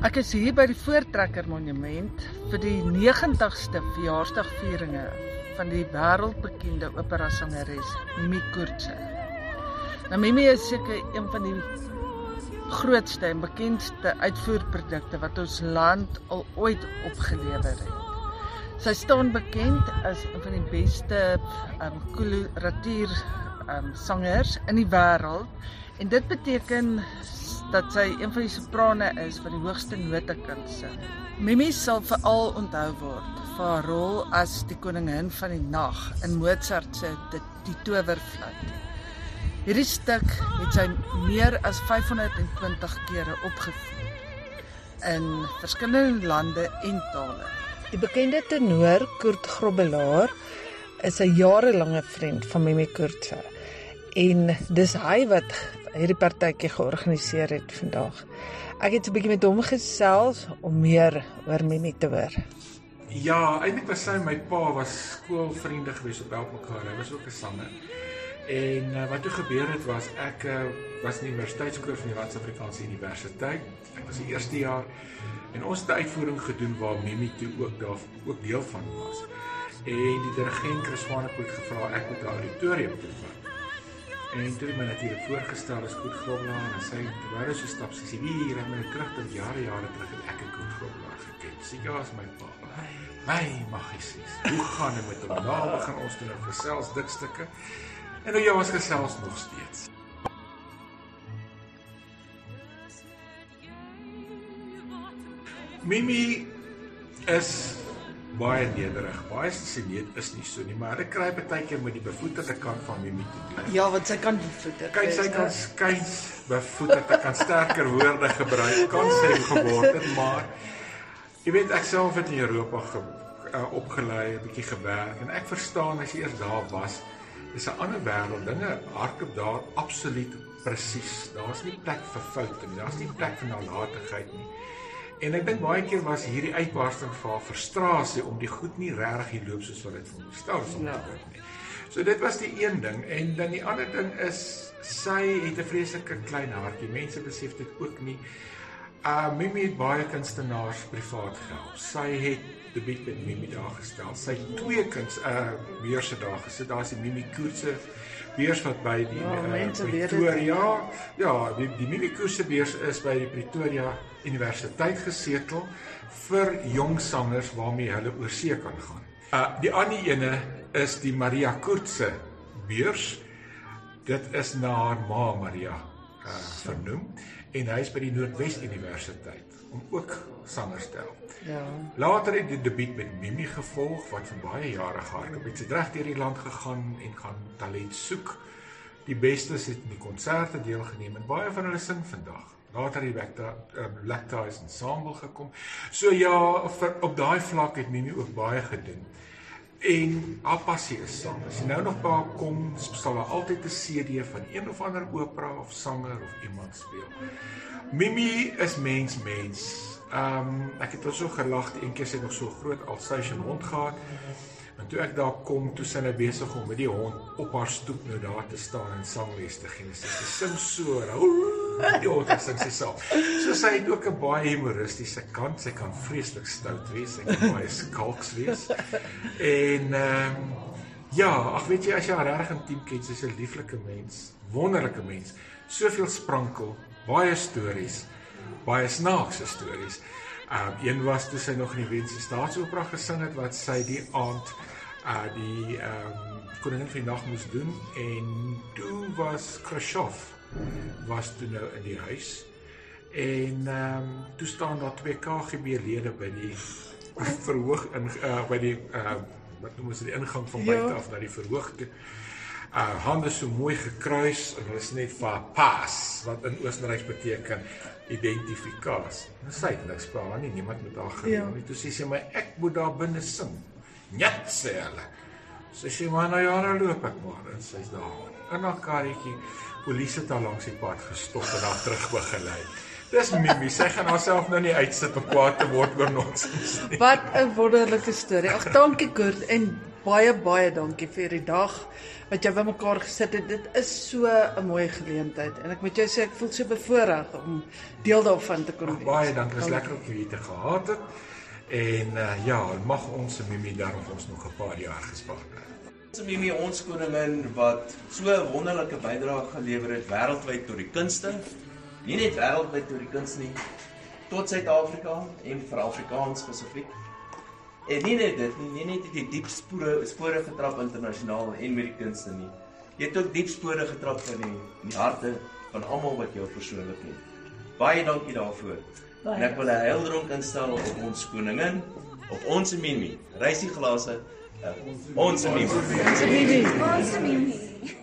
Ek is hier by die Voortrekker Monument vir die 90ste verjaarsdagvieringe van die wêreldbekende opera sangeres Mimi Kurtse. Nou Mimi is seker een van die grootste en bekendste uitvoerprodukte wat ons land al ooit opgelewer het. Sy staan bekend as een van die beste um koloratuur um sangers in die wêreld en dit beteken dat sy een van die soprane is wat die hoogste note kan sing. Mimi sal veral onthou word vir haar rol as die koningin van die nag in Mozart se Die, die Towerfluit. Hierdie stuk het sy meer as 520 kere opgevoer in verskillende lande en tale. Die bekende tenor Kurt Grobbelaar is 'n jarelange vriend van Mimi Kurtse en dis hy wat hierdie partytjie georganiseer het vandag. Ek het 'n bietjie met hom gesels om meer oor Mimi te hoor. Ja, eintlik was sy my pa was skoolvriende gewees op Helpmekaar. Hy was ook 'n sanger. En uh, wat toe gebeur het was ek uh, was in die universiteitskoor van die Suid-Afrikaanse Universiteit. Ek was die eerste jaar en ons het 'n uitvoering gedoen waar Mimi toe ook daar ook deel van was. En die dirigent Chris van der Poort gevra ek moet die auditorium toe vat. En toe my natuurlik voorgestel as Koet Groblaar en sy wou so stap sy sê wie hier het my terug tot jare jare terug het ek 'n Koet Groblaar geken. Sy ja is my pa. My magies. Hoe gaan dit met hom? Nou begin ons toe nou gesels dik stukke. En nou ja, ons gesels nog steeds. Mimi is baie nederig. Baie sineet is nie so nie, maar ek kry baie keer met die bevoeterde kant van Mimi te doen. Ja, want sy kan bevoeter. Kyk, sy kan skuins bevoeterd, sy kan sterker woorde gebruik, kan sê geword het, maar jy weet ek self het in Europa ge, uh, opgelei, 'n bietjie gewerk en ek verstaan as jy eers daar was, dis 'n ander wêreld. Dinge hardloop daar absoluut presies. Daar's nie plek vir foute nie. Daar's nie plek vir nalatigheid nie. En ek dink baie keer was hierdie uitbarsting van frustrasie om die goed nie regtig loop soos wat dit veronderstel is om te doen nie. So dit was die een ding en dan die ander ding is sy het 'n vreeslike klein hartjie. Mense besef dit ook nie. Uh Mimi het baie kunstenaars privaat gehelp. Sy het debuut met Mimi daar gestel. Sy het twee kuns uh beurse daar gesit. Daar's die Mimi Koetse beurs wat by die ja, uh, Pretoria ja, die die Mimi Koetse beurs is by die Pretoria Universiteit gesetel vir jong sangers waarmee hulle oor see kan gaan. Uh die ander ene is die Maria Koortse beurs. Dit is na haar ma Maria uh vernoem en hy is by die Noordwes Universiteit om ook sangers te help. Ja. Later het die debuut met Mimi gevolg wat vir baie jare gehardloop het. Sy het reg deur die land gegaan en gaan talent soek. Die bestes het in die konserte deelgeneem en baie van hulle sing vandag. Later het Vector um, Lactase Ensemble gekom. So ja, vir, op daai vlak het Mimi ook baie gedoen. En haar passie is sang. As jy nou nog daar kom, sal daar altyd 'n CD van een of ander opera of sanger of iemand speel. Mimi is mens mens. Ehm um, ek het al so gelag eendag sy nog so groot Alsatian hond gehad. En toe ek daar kom, toe sy nou besig om met die hond op haar stoep nou daar te staan en sangles te gee. Sy sing so. Ooo, Ja, dit sê sy self. So sy het ook 'n baie humoristiese kant. Sy kan vreeslik stout wees, sy kan baie skalks wees. En ehm um, ja, ag weet jy as jy haar reg intiem ken, sy's 'n lieflike mens, wonderlike mens. Soveel sprankel, baie stories, baie snaakse stories. Ehm um, een was toe sy nog in die Wense Staatsopera gesing het wat sy die aand uh die ehm um, koningin van die nag moes doen en toe was Khrushchev was toe nou in die huis. En ehm um, toe staan daar twee KGB-lede by die verhoog in uh, by die uh, wat noem ons die ingang van buite ja. af na die verhoog toe. Uh hande so mooi gekruis en hulle is net vir pas wat in Oostenryk beteken identifikasie. Nou sê dit niks pa nie, niemand moet daar gaan ja. nie. Toe sê sy my ek moet daar binne sing. Net sê hulle. Sy sê maar nou ja, nou loop ek maar en sy's daar. In haar karretjie polisie het haar langs die pad gestop en haar terug begelei. Dis Mimi, sy gaan haarself nou nie uitsit om kwaad te word oor nonsens nie. Wat 'n wonderlike storie. Ag, dankie Kurt en baie baie dankie vir die dag wat jy bymekaar gesit het. Dit is so 'n mooi geleentheid en ek moet jou sê ek voel so bevoorreg om deel daarvan te kon wees. Baie dankie. Dit is lekker om hier te gehad het. En uh, ja, mag ons Mimi daarom ons nog 'n paar jaar gespaar het. Ons Mimi ons koningin wat so 'n wonderlike bydrae gelewer het wêreldwyd tot die kunste. Nie net wêreldwyd tot die kuns nie, tot Suid-Afrika en vir Afrikaans spesifiek. En nie net dit nie, nie net die diep spore spore getrap internasionaal en met die kunste nie. Jy het ook diep spore getrap in die, in die harte van almal wat jou persoonlik ken. Baie dankie daarvoor. Baie. En ek wil 'n heildronk instel op ons koningin, op ons Mimi. Reisie glase. Uh, ons Mimi. Ons Mimi. Ons Mimi.